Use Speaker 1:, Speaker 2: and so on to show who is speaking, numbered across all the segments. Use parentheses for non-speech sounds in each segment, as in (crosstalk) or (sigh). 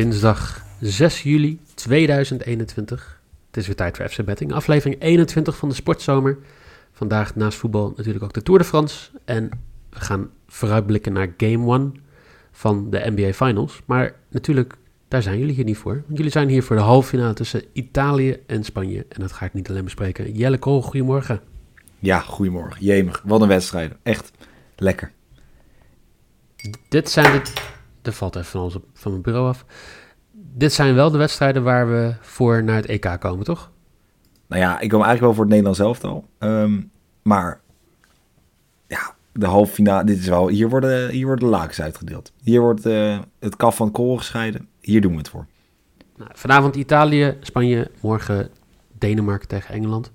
Speaker 1: Dinsdag 6 juli 2021. Het is weer tijd voor FC Betting. Aflevering 21 van de Sportzomer. Vandaag naast voetbal natuurlijk ook de Tour de France. En we gaan vooruitblikken naar Game 1 van de NBA Finals. Maar natuurlijk, daar zijn jullie hier niet voor. Want jullie zijn hier voor de halve finale tussen Italië en Spanje. En dat ga ik niet alleen bespreken. Jelle Kool, goedemorgen.
Speaker 2: Ja, goedemorgen. Jemig, wat een wedstrijd. Echt lekker.
Speaker 1: Dit zijn de... Er valt even van, ons, van mijn bureau af. Dit zijn wel de wedstrijden waar we voor naar het EK komen, toch?
Speaker 2: Nou ja, ik kom eigenlijk wel voor het Nederlands elftal. Um, maar ja, de halve finale, dit is wel, hier worden, hier worden de lakens uitgedeeld. Hier wordt uh, het kaf van kool gescheiden. Hier doen we het voor.
Speaker 1: Nou, vanavond Italië, Spanje, morgen Denemarken tegen Engeland.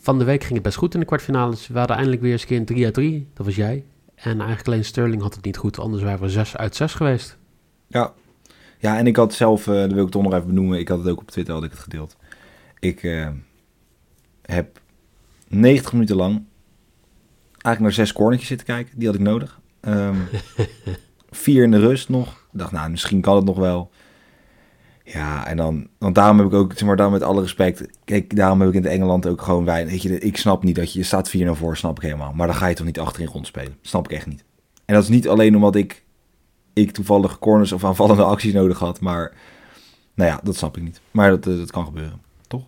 Speaker 1: Van de week ging het best goed in de kwartfinales. We hadden eindelijk weer eens een keer een 3 uit 3. Dat was jij. En eigenlijk alleen Sterling had het niet goed, anders waren we 6 uit 6 geweest.
Speaker 2: Ja, ja en ik had zelf, uh, dat wil ik toch nog even benoemen, ik had het ook op Twitter had ik het gedeeld. Ik uh, heb 90 minuten lang eigenlijk naar zes cornertjes zitten kijken. Die had ik nodig. Um, (laughs) vier in de rust nog. Ik dacht, nou, misschien kan het nog wel. Ja, en dan, want daarom heb ik ook, zeg maar, dan met alle respect, kijk, daarom heb ik in het Engeland ook gewoon weinig, weet je, ik snap niet dat je, je staat 4-0 voor, snap ik helemaal, maar dan ga je toch niet achterin rondspelen, snap ik echt niet. En dat is niet alleen omdat ik, ik toevallig corners of aanvallende acties nodig had, maar, nou ja, dat snap ik niet. Maar dat, dat kan gebeuren, toch?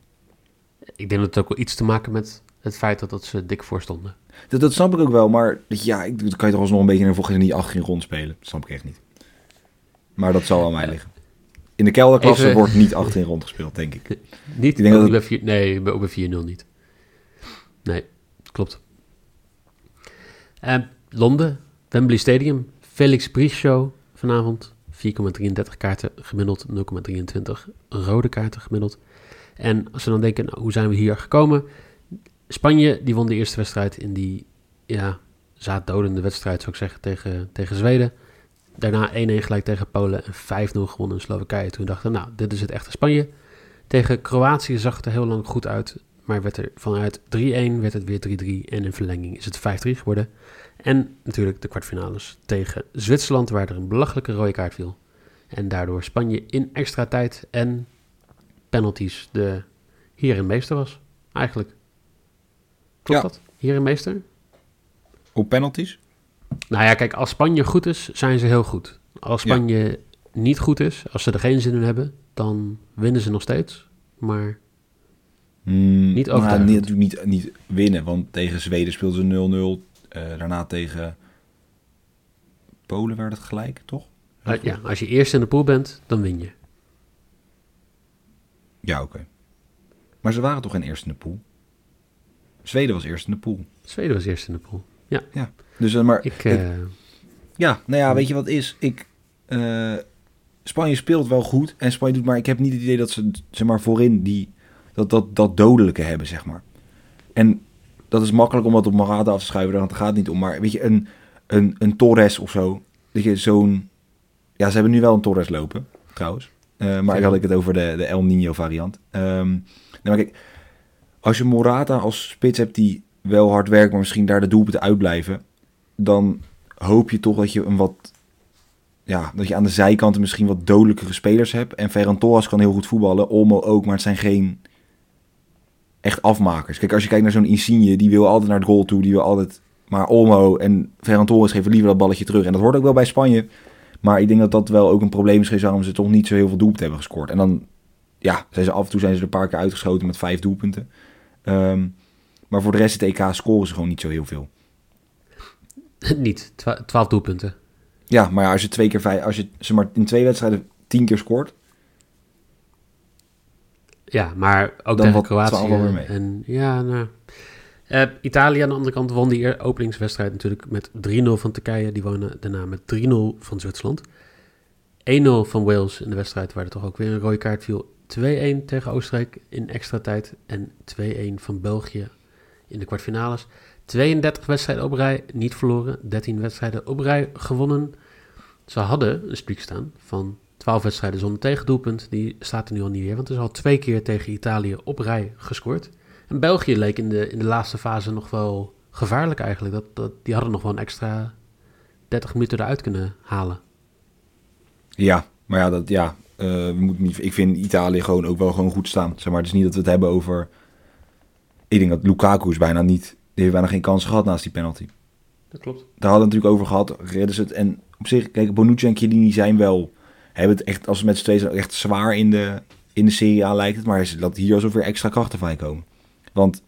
Speaker 1: Ik denk dat het ook wel iets te maken met het feit dat, dat ze dik voor stonden.
Speaker 2: Dat, dat snap ik ook wel, maar ja, ik, dan kan je toch alsnog een beetje naar volgens niet achterin rondspelen, dat snap ik echt niet. Maar dat zal aan mij liggen. In de kelderklasse Even... wordt niet achterin rondgespeeld, denk ik. (laughs)
Speaker 1: Niet?
Speaker 2: Ik
Speaker 1: denk dat. 4, nee, bij 4-0 niet. Nee, klopt. Uh, Londen, Wembley Stadium, Felix Show vanavond. 4,33 kaarten gemiddeld, 0,23 rode kaarten gemiddeld. En als we dan denken, nou, hoe zijn we hier gekomen? Spanje, die won de eerste wedstrijd in die ja, zaaddodende wedstrijd, zou ik zeggen, tegen, tegen Zweden. Daarna 1-1 gelijk tegen Polen en 5-0 gewonnen in Slowakije. Toen dachten nou, dit is het echte Spanje. Tegen Kroatië zag het er heel lang goed uit. Maar werd er vanuit 3-1 werd het weer 3-3. En in verlenging is het 5-3 geworden. En natuurlijk de kwartfinales tegen Zwitserland, waar er een belachelijke rode kaart viel. En daardoor Spanje in extra tijd en penalties de hier en meester was. Eigenlijk. Klopt ja. dat? Hier en meester?
Speaker 2: Op penalties?
Speaker 1: Nou ja, kijk, als Spanje goed is, zijn ze heel goed. Als Spanje niet goed is, als ze er geen zin in hebben, dan winnen ze nog steeds. Maar
Speaker 2: mm, niet. Nou, niet, niet, niet winnen, want tegen Zweden speelden ze 0-0. Uh, daarna tegen Polen werd het gelijk, toch?
Speaker 1: Uh, ja, als je eerst in de pool bent, dan win je.
Speaker 2: Ja, oké. Okay. Maar ze waren toch geen eerst in de pool? Zweden was eerst in de pool.
Speaker 1: Zweden was eerst in de pool. Ja.
Speaker 2: ja. Dus, uh, maar
Speaker 1: ik, uh...
Speaker 2: ja, nou ja, weet je wat is? Ik, uh, Spanje speelt wel goed en Spanje doet, maar ik heb niet het idee dat ze, zeg maar, voorin die, dat, dat, dat dodelijke hebben, zeg maar. En dat is makkelijk om dat op Morata af te schuiven, want het gaat niet om. Maar weet je, een, een, een Torres of zo, dat je zo'n... Ja, ze hebben nu wel een Torres lopen, trouwens. Uh, maar ik had ik het over de, de El Nino variant. Um, nee, maar kijk, als je Morata als spits hebt die wel hard werkt, maar misschien daar de doelpunten uitblijven, dan hoop je toch dat je een wat ja, dat je aan de zijkanten misschien wat dodelijkere spelers hebt. En Ferran Torres kan heel goed voetballen, Olmo ook, maar het zijn geen echt afmakers. Kijk, als je kijkt naar zo'n Insigne, die wil altijd naar het goal toe, die wil altijd... Maar Olmo en Ferran Torres geven liever dat balletje terug. En dat wordt ook wel bij Spanje. Maar ik denk dat dat wel ook een probleem is waarom ze toch niet zo heel veel doelpunten hebben gescoord. En dan, ja, zijn ze af en toe zijn ze er een paar keer uitgeschoten met vijf doelpunten. Um, maar voor de rest het EK scoren ze gewoon niet zo heel veel. (laughs)
Speaker 1: niet, twaalf doelpunten.
Speaker 2: Ja, maar als je twee keer vijf, als je ze maar in twee wedstrijden tien keer scoort.
Speaker 1: Ja, maar ook dan tegen Kroatië. En ja, nou. Uh, Italië aan de andere kant won die openingswedstrijd natuurlijk met 3-0 van Turkije. Die wonen daarna met 3-0 van Zwitserland. 1-0 van Wales in de wedstrijd waar er toch ook weer een rode kaart viel. 2-1 tegen Oostenrijk in extra tijd. En 2-1 van België in de kwartfinales. 32 wedstrijden op rij niet verloren, 13 wedstrijden op rij gewonnen. Ze hadden een streak staan van 12 wedstrijden zonder tegendoelpunt. Die staat er nu al niet meer, want er is al twee keer tegen Italië op rij gescoord. En België leek in de, in de laatste fase nog wel gevaarlijk eigenlijk. Dat, dat, die hadden nog wel een extra 30 minuten eruit kunnen halen.
Speaker 2: Ja, Maar ja, dat, ja eh, we moeten niet, ik vind Italië gewoon ook wel gewoon goed staan. Zeg maar, het is niet dat we het hebben over... Ik denk dat Lukaku is bijna niet... Die heeft bijna geen kans gehad naast die penalty.
Speaker 1: Dat klopt.
Speaker 2: Daar hadden we natuurlijk over gehad. Redden ze het. En op zich, kijk, Bonucci en Chiellini zijn wel... Hebben het echt, als ze met z'n tweeën zijn, echt zwaar in de, in de serie aan lijkt het. Maar is dat hier alsof weer extra krachten van komen. Want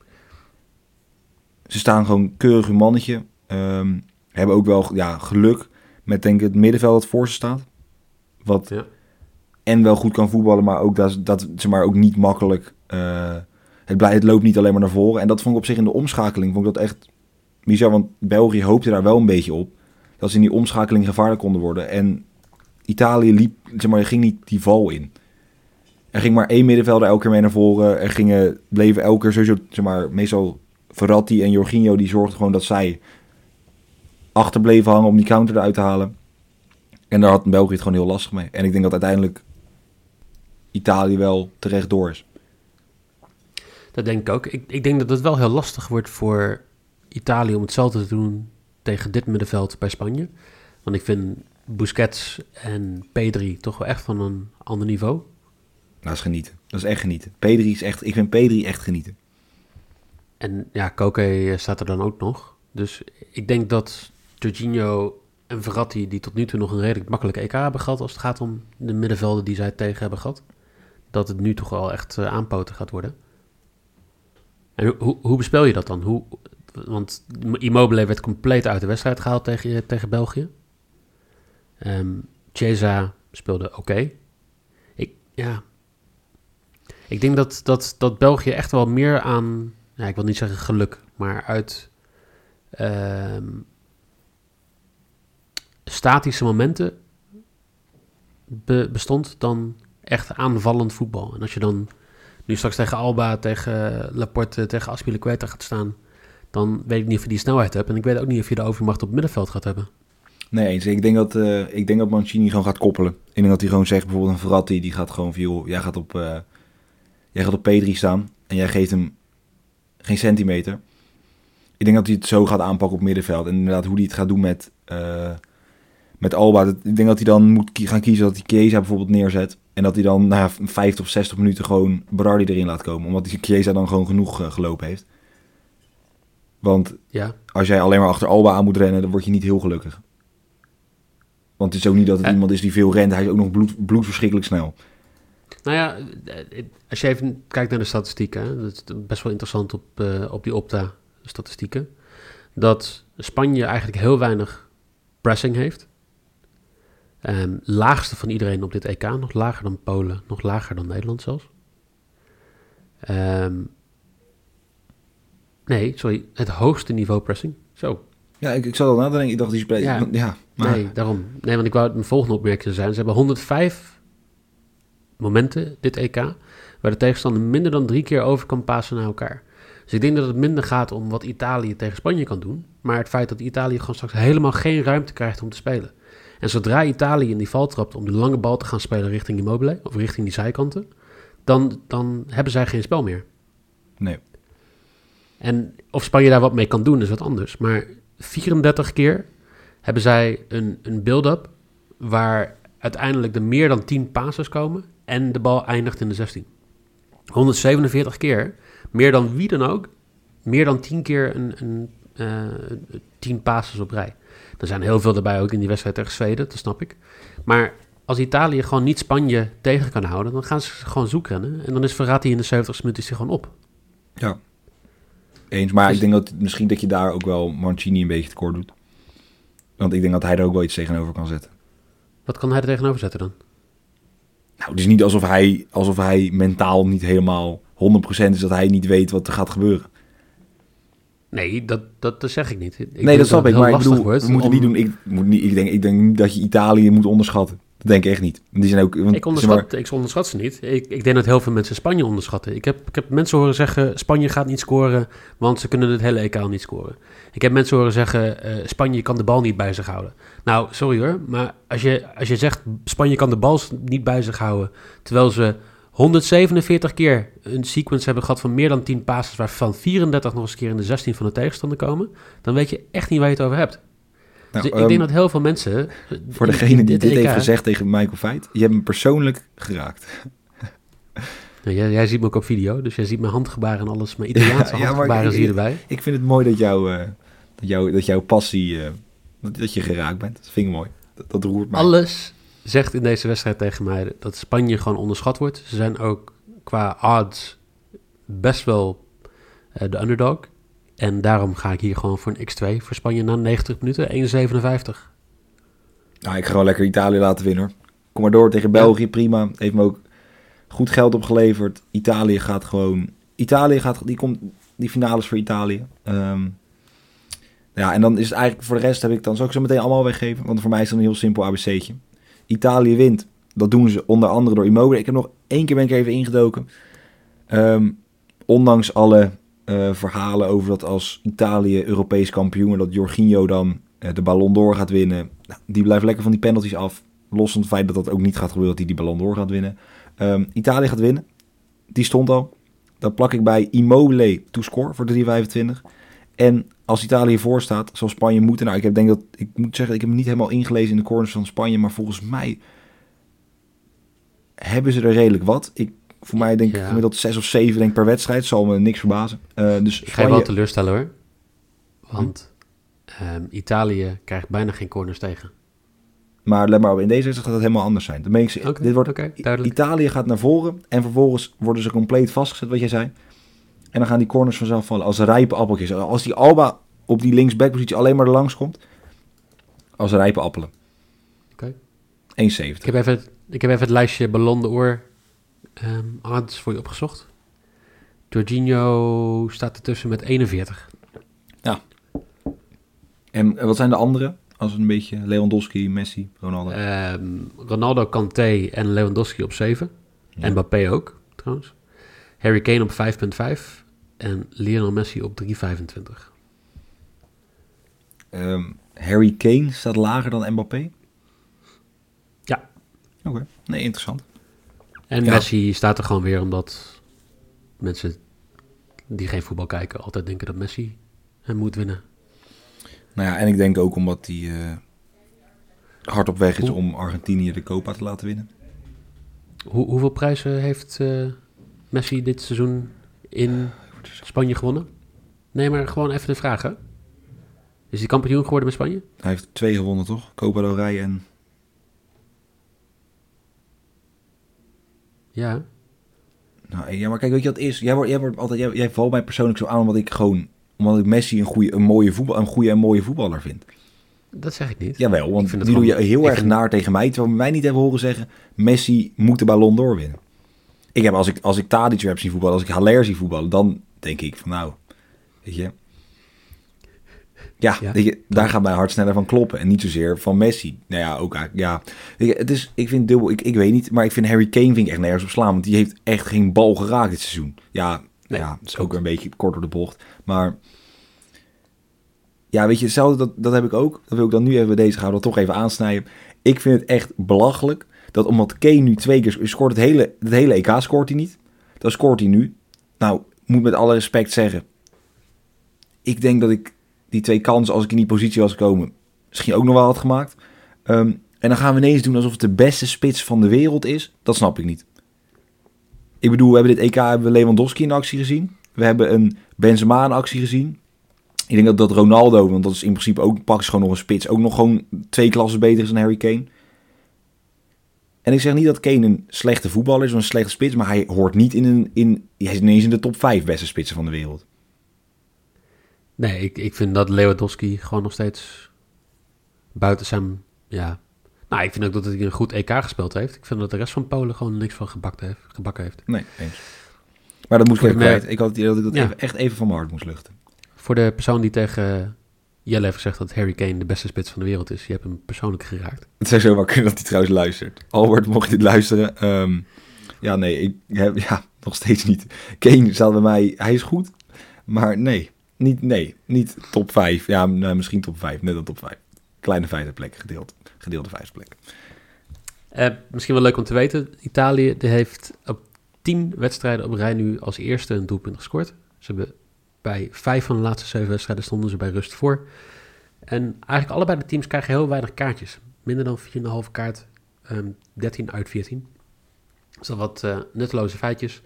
Speaker 2: ze staan gewoon keurig hun mannetje. Ehm, hebben ook wel ja, geluk met denk ik het middenveld dat voor ze staat. Wat
Speaker 1: Ja.
Speaker 2: en wel goed kan voetballen, maar ook dat, dat ze maar ook niet makkelijk. eh, het, loopt niet alleen maar naar voren. En dat vond ik op zich in de omschakeling vond ik dat echt bizar. Want België hoopte daar wel een beetje op. Dat ze in die omschakeling gevaarlijk konden worden. En Italië liep, zeg maar, ging niet die val in. Er ging maar één middenvelder elke keer mee naar voren. Er gingen, bleven elke keer sowieso, zeg maar, meestal Verratti en Jorginho, die zorgden gewoon dat zij achterbleven hangen om die counter eruit te halen. En daar had België het gewoon heel lastig mee. En ik denk dat uiteindelijk Italië wel terecht door is.
Speaker 1: Dat denk ik ook. Ik, ik denk dat het wel heel lastig wordt voor Italië om hetzelfde te doen tegen dit middenveld bij Spanje. Want ik vind Busquets en Pedri toch wel echt van een ander niveau.
Speaker 2: Nou, dat is genieten. Dat is echt genieten. Pedri is echt, ik vind Pedri echt genieten.
Speaker 1: En ja, Koke staat er dan ook nog. Dus ik denk dat Jorginho en Verratti, die tot nu toe nog een redelijk makkelijke EK hebben gehad als het gaat om de middenvelden die zij tegen hebben gehad, dat het nu toch wel echt eh, aanpoten gaat worden. Hoe, hoe, bespel je dat dan? Hoe, want Immobile werd compleet uit de wedstrijd gehaald tegen, tegen België. Chiesa speelde oké. Ik, ja. Ik denk dat, dat, dat België echt wel meer aan, ja, ik wil niet zeggen geluk, maar uit ehm, statische momenten be- bestond dan echt aanvallend voetbal. En als je dan nu straks tegen Alba, tegen Laporte, tegen Aspilicueta gaat staan, dan weet ik niet of je die snelheid hebt. En ik weet ook niet of je de overmacht op het middenveld gaat hebben.
Speaker 2: Nee, eens. Ik denk dat, eh, ik denk dat Mancini gewoon gaat koppelen. Ik denk dat hij gewoon zegt, bijvoorbeeld een Verratti, die gaat gewoon van, jij gaat op, eh, jij gaat op Pedri staan en jij geeft hem geen centimeter. Ik denk dat hij het zo gaat aanpakken op middenveld. En inderdaad, hoe hij het gaat doen met, eh, met Alba. Ik denk dat hij dan moet gaan kiezen dat hij Chiesa bijvoorbeeld neerzet. En dat hij dan na 50 of 60 minuten gewoon Berardi erin laat komen. Omdat die Chiesa dan gewoon genoeg eh, gelopen heeft. Want
Speaker 1: Ja,
Speaker 2: als jij alleen maar achter Alba aan moet rennen, dan word je niet heel gelukkig. Want het is ook niet dat het
Speaker 1: Eh.
Speaker 2: iemand is die veel rent. Hij is ook nog bloed, bloedverschrikkelijk snel.
Speaker 1: Nou ja, eh, als je even kijkt naar de statistieken, hè, dat is best wel interessant op, op die Opta-statistieken, dat Spanje eigenlijk heel weinig pressing heeft. Ehm, laagste van iedereen op dit EK, nog lager dan Polen, nog lager dan Nederland zelfs. Ehm, nee, sorry, het hoogste niveau pressing. Zo,
Speaker 2: Ja, ik, ik zat al na te denken. Ik dacht, die spelen...
Speaker 1: Ja.
Speaker 2: Ja, maar...
Speaker 1: Nee, daarom. Nee, want ik wou mijn volgende opmerking zijn. Ze hebben 105 momenten, dit EK, waar de tegenstander minder dan drie keer over kan passen naar elkaar. Dus ik denk dat het minder gaat om wat Italië tegen Spanje kan doen, maar het feit dat Italië gewoon straks helemaal geen ruimte krijgt om te spelen. En zodra Italië in die val trapt om de lange bal te gaan spelen richting Immobile, of richting die zijkanten, dan, dan hebben zij geen spel meer.
Speaker 2: Nee.
Speaker 1: En of Spanje daar wat mee kan doen, is wat anders. Maar 34 keer hebben zij een, een build-up waar uiteindelijk er meer dan 10 passes komen en de bal eindigt in de 16. 147 keer, meer dan wie dan ook, meer dan 10 keer een, een, eh, 10 passes op rij. Er zijn heel veel erbij ook in die wedstrijd tegen Zweden, dat snap ik. Maar als Italië gewoon niet Spanje tegen kan houden, dan gaan ze gewoon zoekrennen. En dan is Verratti in de 70 minuten is hij gewoon op.
Speaker 2: Ja. Eens. Maar
Speaker 1: Dus-
Speaker 2: ik denk dat misschien dat je daar ook wel Mancini een beetje tekort doet. Want ik denk dat hij er ook wel iets tegenover kan zetten.
Speaker 1: Wat kan hij er tegenover zetten dan?
Speaker 2: Nou, het is niet alsof hij, alsof hij mentaal niet helemaal 100% is dat hij niet weet wat er gaat gebeuren.
Speaker 1: Nee, dat, dat, dat zeg ik niet. Ik
Speaker 2: nee, dat snap
Speaker 1: het
Speaker 2: ik. Maar ik bedoel,
Speaker 1: wordt
Speaker 2: we moeten
Speaker 1: om-
Speaker 2: niet doen. Ik, moet niet, ik, denk, ik denk niet dat je Italië moet onderschatten. Dat denk ik echt niet. Die zijn ook, want,
Speaker 1: Ik
Speaker 2: zeg
Speaker 1: onderschat, ik onderschat ze niet. Ik, ik denk dat heel veel mensen Spanje onderschatten. Ik heb, ik heb mensen horen zeggen, Spanje gaat niet scoren, want ze kunnen het hele EK niet scoren. Ik heb mensen horen zeggen, eh, Spanje kan de bal niet bij zich houden. Nou, sorry hoor, maar als je, als je zegt, Spanje kan de bal niet bij zich houden, terwijl ze 147 keer een sequence hebben gehad van meer dan 10 passes, waarvan 34 nog eens een keer in de 16 van de tegenstander komen, dan weet je echt niet waar je het over hebt. Dus ik
Speaker 2: ehm,
Speaker 1: denk dat heel veel mensen...
Speaker 2: Voor degene die dit heeft gezegd tegen Michael Feit, je hebt hem persoonlijk geraakt. (laughs)
Speaker 1: Nou, jij, jij ziet me ook op video, dus jij ziet mijn handgebaren en alles. Mijn Italiaanse (laughs)
Speaker 2: Ja, ja,
Speaker 1: handgebaren
Speaker 2: ik-
Speaker 1: zie je erbij.
Speaker 2: Ik vind het mooi dat, jou, eh, dat, jou, dat jouw passie, eh, dat, dat je geraakt bent. Dat vind ik mooi. Dat, dat roert mij.
Speaker 1: Alles zegt in deze wedstrijd tegen mij dat Spanje gewoon onderschat wordt. Ze zijn ook qua odds best wel eh, de underdog. En daarom ga ik hier gewoon voor een x2 voor Spanje na 90 minuten, 1,57.
Speaker 2: Nou, ik ga gewoon lekker Italië laten winnen hoor. Kom maar door tegen België, prima. Heeft me ook goed geld opgeleverd. Italië gaat gewoon... Italië gaat... Die, komt, die finales voor Italië. Ehm, ja, en dan is het eigenlijk... Voor de rest heb ik dan... Zal ik zo meteen allemaal weggeven? Want voor mij is het een heel simpel ABC'tje. Italië wint. Dat doen ze onder andere door Immobile. Ik heb nog één keer ben ik even ingedoken. Ehm, ondanks alle eh, verhalen over dat als Italië Europees kampioen... dat Jorginho dan eh, de Ballon d'Or gaat winnen. Nou, die blijft lekker van die penalties af. Los van het feit dat dat ook niet gaat gebeuren, dat hij die Ballon d'Or gaat winnen. Ehm, Italië gaat winnen. Die stond al. Dan plak ik bij Immobile to score voor de 3,25. En als Italië voor staat, zal Spanje moeten. Nou, ik heb, denk dat, ik moet zeggen, ik heb me niet helemaal ingelezen in de corners van Spanje. Maar volgens mij hebben ze er redelijk wat. Ik, voor mij denk ik
Speaker 1: Ja.
Speaker 2: gemiddeld 6 of 7 denk ik, per wedstrijd. Zal me niks verbazen. Eh, dus
Speaker 1: Ik ga je wel teleurstellen hoor. Want ehm, Italië krijgt bijna geen corners tegen.
Speaker 2: Maar let maar op, in deze wedstrijd gaat het helemaal anders zijn. Dan meen ik ze-
Speaker 1: Oké,
Speaker 2: dit wordt,
Speaker 1: duidelijk.
Speaker 2: Italië gaat naar voren en vervolgens worden ze compleet vastgezet, wat jij zei. En dan gaan die corners vanzelf vallen als rijpe appeltjes. Als die Alba op die linksbackpositie alleen maar er langs komt, als rijpe appelen.
Speaker 1: Oké.
Speaker 2: 1,70.
Speaker 1: Ik heb even, ik heb even het lijstje Ballon d'Or odds voor je opgezocht. Jorginho staat ertussen met 41.
Speaker 2: En eh, wat zijn de andere? Als een beetje Lewandowski, Messi, Ronaldo.
Speaker 1: Ehm, Ronaldo, Kanté en Lewandowski op 7.
Speaker 2: Ja.
Speaker 1: En Mbappé ook, trouwens. Harry Kane op 5,5. En Lionel Messi op 3,25.
Speaker 2: Ehm, Harry Kane staat lager dan Mbappé?
Speaker 1: Ja.
Speaker 2: Oké, nee, interessant.
Speaker 1: En
Speaker 2: Ja.
Speaker 1: Messi staat er gewoon weer omdat mensen die geen voetbal kijken altijd denken dat Messi hem moet winnen.
Speaker 2: Nou ja, en ik denk ook omdat hij eh, hard op weg is
Speaker 1: Hoe-
Speaker 2: om Argentinië de Copa te laten winnen.
Speaker 1: Hoe, hoeveel prijzen heeft eh, Messi dit seizoen in Spanje gewonnen? Nee, maar gewoon even de vraag, hè? Is hij kampioen geworden met Spanje?
Speaker 2: Hij heeft twee gewonnen, toch? Copa del Rey en...
Speaker 1: Ja.
Speaker 2: Nou, ja, maar kijk, weet je wat het is? Jij, wordt, jij, wordt altijd, jij, jij valt mij persoonlijk zo aan omdat ik gewoon... Omdat ik Messi een, goede, een, mooie voetbal, een goede en mooie voetballer vind.
Speaker 1: Dat zeg ik niet.
Speaker 2: Jawel, want die doe je heel erg
Speaker 1: vind-
Speaker 2: naar tegen mij. Terwijl we mij niet hebben horen zeggen... Messi moet de Ballon d'Or winnen. Ik heb, als ik, als ik Tadic heb zien voetballen, als ik Haller zie voetballen... Dan denk ik van nou, weet je... Ja,
Speaker 1: Ja.
Speaker 2: Weet je, daar gaat mijn hart sneller van kloppen. En niet zozeer van Messi. Nou ja, ook eigenlijk, ja. Weet je, het is, ik vind dubbel, ik, ik weet niet, maar ik vind Harry Kane vind ik echt nergens op slaan. Want die heeft echt geen bal geraakt dit seizoen. Ja,
Speaker 1: Nee,
Speaker 2: ja, dat is ook weer een beetje kort door de bocht. Maar ja, weet je, hetzelfde, dat, dat heb ik ook. Dat wil ik dan nu even bij deze gaan, dat toch even aansnijden. Ik vind het echt belachelijk dat omdat Kane nu twee keer sc- scoort, het hele, het hele EK scoort hij niet. Dan scoort hij nu. Nou, moet met alle respect zeggen. Ik denk dat ik die twee kansen, als ik in die positie was gekomen, misschien ook nog wel had gemaakt. Ehm, en dan gaan we ineens doen alsof het de beste spits van de wereld is. Dat snap ik niet. Ik bedoel, we hebben dit EK hebben we Lewandowski in actie gezien. We hebben een Benzema in actie gezien. Ik denk dat, dat Ronaldo, want dat is in principe ook praktisch gewoon nog een spits, ook nog gewoon twee klassen beter is dan Harry Kane. En ik zeg niet dat Kane een slechte voetballer is of een slechte spits, maar hij hoort niet in een, in, hij is ineens in de top 5 beste spitsen van de wereld.
Speaker 1: Nee, ik, ik vind dat Lewandowski gewoon nog steeds buiten zijn... Ja. Nou, ik vind ook dat hij een goed EK gespeeld heeft. Ik vind dat de rest van Polen gewoon niks van gebakken heeft. Gebakken heeft.
Speaker 2: Nee, eens. Maar dat moest ik even kwijt. Ik had het idee dat ik dat
Speaker 1: Ja.
Speaker 2: even, echt even van mijn hart moest luchten.
Speaker 1: Voor de persoon die tegen Jelle heeft gezegd dat Harry Kane de beste spits van de wereld is. Je hebt hem persoonlijk geraakt.
Speaker 2: Het zou zomaar kunnen dat hij trouwens luistert. Albert, mocht je dit luisteren. ehm, ja, nee, ik heb ja, nog steeds niet. Kane staat bij mij, hij is goed. Maar nee, niet, nee, niet top 5. Ja, nou, misschien top 5, net een top 5. Kleine vijfde plek, gedeeld, gedeelde vijfde plek.
Speaker 1: Eh, misschien wel leuk om te weten. Italië die heeft op tien wedstrijden op rij nu als eerste een doelpunt gescoord. Ze hebben bij vijf van de laatste zeven wedstrijden stonden ze bij rust voor. En eigenlijk allebei de teams krijgen heel weinig kaartjes. Minder dan 4,5 kaart. ehm 13 uit 14. Dus dat wat eh, nutteloze feitjes.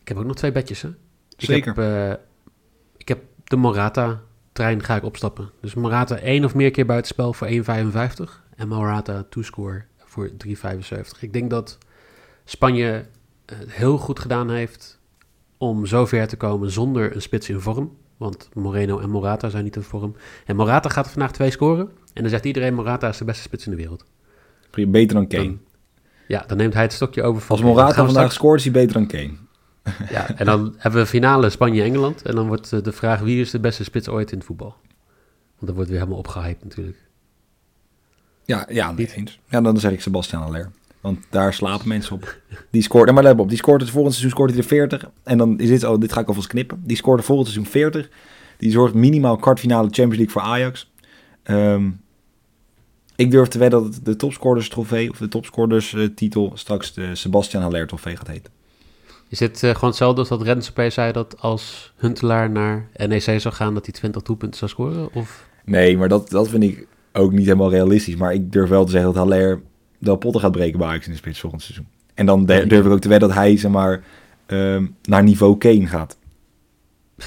Speaker 1: Ik heb ook nog twee bedjes, hè?
Speaker 2: Zeker.
Speaker 1: Ik heb, eh, ik heb de Morata-trein ga ik opstappen. Dus Morata één of meer keer buitenspel voor 1,55. En Morata toescore voor 3,75. Ik denk dat Spanje het heel goed gedaan heeft om zo ver te komen zonder een spits in vorm. Want Moreno en Morata zijn niet in vorm. En Morata gaat vandaag twee scoren. En dan zegt iedereen Morata is de beste spits in de wereld.
Speaker 2: Beter dan Kane.
Speaker 1: Dan, ja, dan neemt hij het stokje over van...
Speaker 2: Als Morata
Speaker 1: Dan
Speaker 2: vandaag
Speaker 1: straks-
Speaker 2: scoort, is hij beter dan Kane. (laughs)
Speaker 1: Ja, en dan hebben we finale Spanje-Engeland. En dan wordt eh, de vraag wie is de beste spits ooit in het voetbal. Want dat wordt weer helemaal opgehyped natuurlijk.
Speaker 2: Ja, ja
Speaker 1: Niet.
Speaker 2: eens. Ja, dan zeg ik Sebastian Aller. Want daar slapen mensen op. Die scoort, maar let op, die scoort het volgend seizoen scoort hij er 40. En dan is dit, oh, dit ga ik alvast knippen. Die scoort er volgend seizoen 40. Die zorgt minimaal kwartfinale Champions League voor Ajax. Ehm, ik durf te wedden dat het de topscorers trofee, of de topscorers titel, straks de Sebastian Haller trofee gaat heten.
Speaker 1: Is dit eh, gewoon hetzelfde als dat Rens opeens zei dat als Huntelaar naar NEC zou gaan dat hij 20 doelpunten zou scoren? Of
Speaker 2: Nee, maar dat, dat vind ik ook niet helemaal realistisch. Maar ik durf wel te zeggen dat Haller Del Potter gaat breken bij Ajax in de spits volgend seizoen. En dan durf ik ook te wedden dat hij, zeg maar, ehm, naar niveau Kane gaat. (laughs)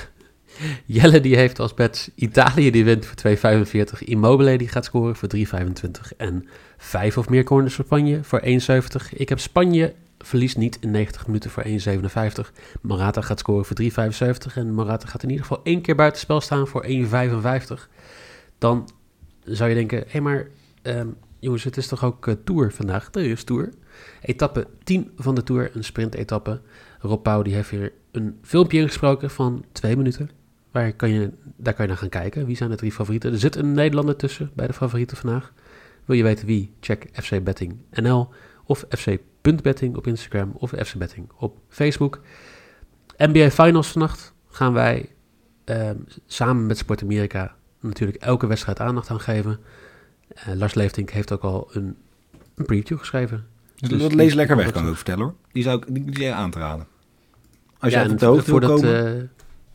Speaker 1: Jelle die heeft als bets Italië die wint voor 2,45. Immobile die gaat scoren voor 3,25. En vijf of meer corners voor Spanje voor 1,70. Ik heb Spanje verliest niet in 90 minuten voor 1,57. Morata gaat scoren voor 3,75. En Morata gaat in ieder geval één keer buitenspel staan voor 1,55. Dan zou je denken, hé hey, maar ehm, jongens, het is toch ook eh, Tour vandaag? Er is Tour. Etappe 10 van de Tour, een sprintetappe. Rob Pauw die heeft weer een filmpje ingesproken van twee minuten. Waar kan je, daar kan je naar gaan kijken. Wie zijn de drie favorieten? Er zit een Nederlander tussen bij de favorieten vandaag. Wil je weten wie? Check FC Betting NL of FC.betting op Instagram of FC Betting op Facebook. NBA Finals vannacht gaan wij ehm, samen met Sport Amerika natuurlijk elke wedstrijd aandacht aan geven. Eh, Lars Leeftink heeft ook al een, een preview geschreven.
Speaker 2: Dus
Speaker 1: Dus
Speaker 2: dat
Speaker 1: die-
Speaker 2: lees lekker weg, kan ik
Speaker 1: ook
Speaker 2: vertellen hoor. Die zou ik die, je aan te raden. Als je
Speaker 1: Ja,
Speaker 2: de hoogte wil
Speaker 1: voordat,
Speaker 2: komen.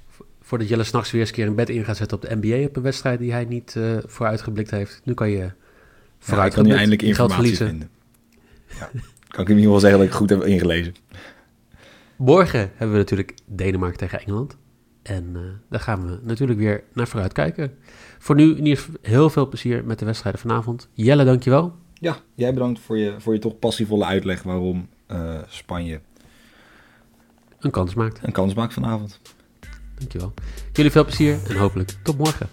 Speaker 1: vo- voordat Jelle s'nachts weer eens een keer een bed in gaat zetten op de NBA op een wedstrijd die hij niet eh vooruitgeblikt heeft. Nu kan je
Speaker 2: ja,
Speaker 1: vooruit
Speaker 2: kan nu eindelijk informatie vinden. Ja. Kan ik in ieder geval zeggen dat ik goed heb ingelezen.
Speaker 1: Morgen hebben we natuurlijk Denemarken tegen Engeland. En eh, daar gaan we natuurlijk weer naar vooruit kijken. Voor nu in ieder geval heel veel plezier met de wedstrijden vanavond. Jelle, dankjewel.
Speaker 2: Ja, jij bedankt voor je, voor je toch passievolle uitleg waarom eh, Spanje
Speaker 1: Een kans maakt.
Speaker 2: een kans maakt vanavond.
Speaker 1: Dankjewel. Jullie veel plezier en hopelijk tot morgen.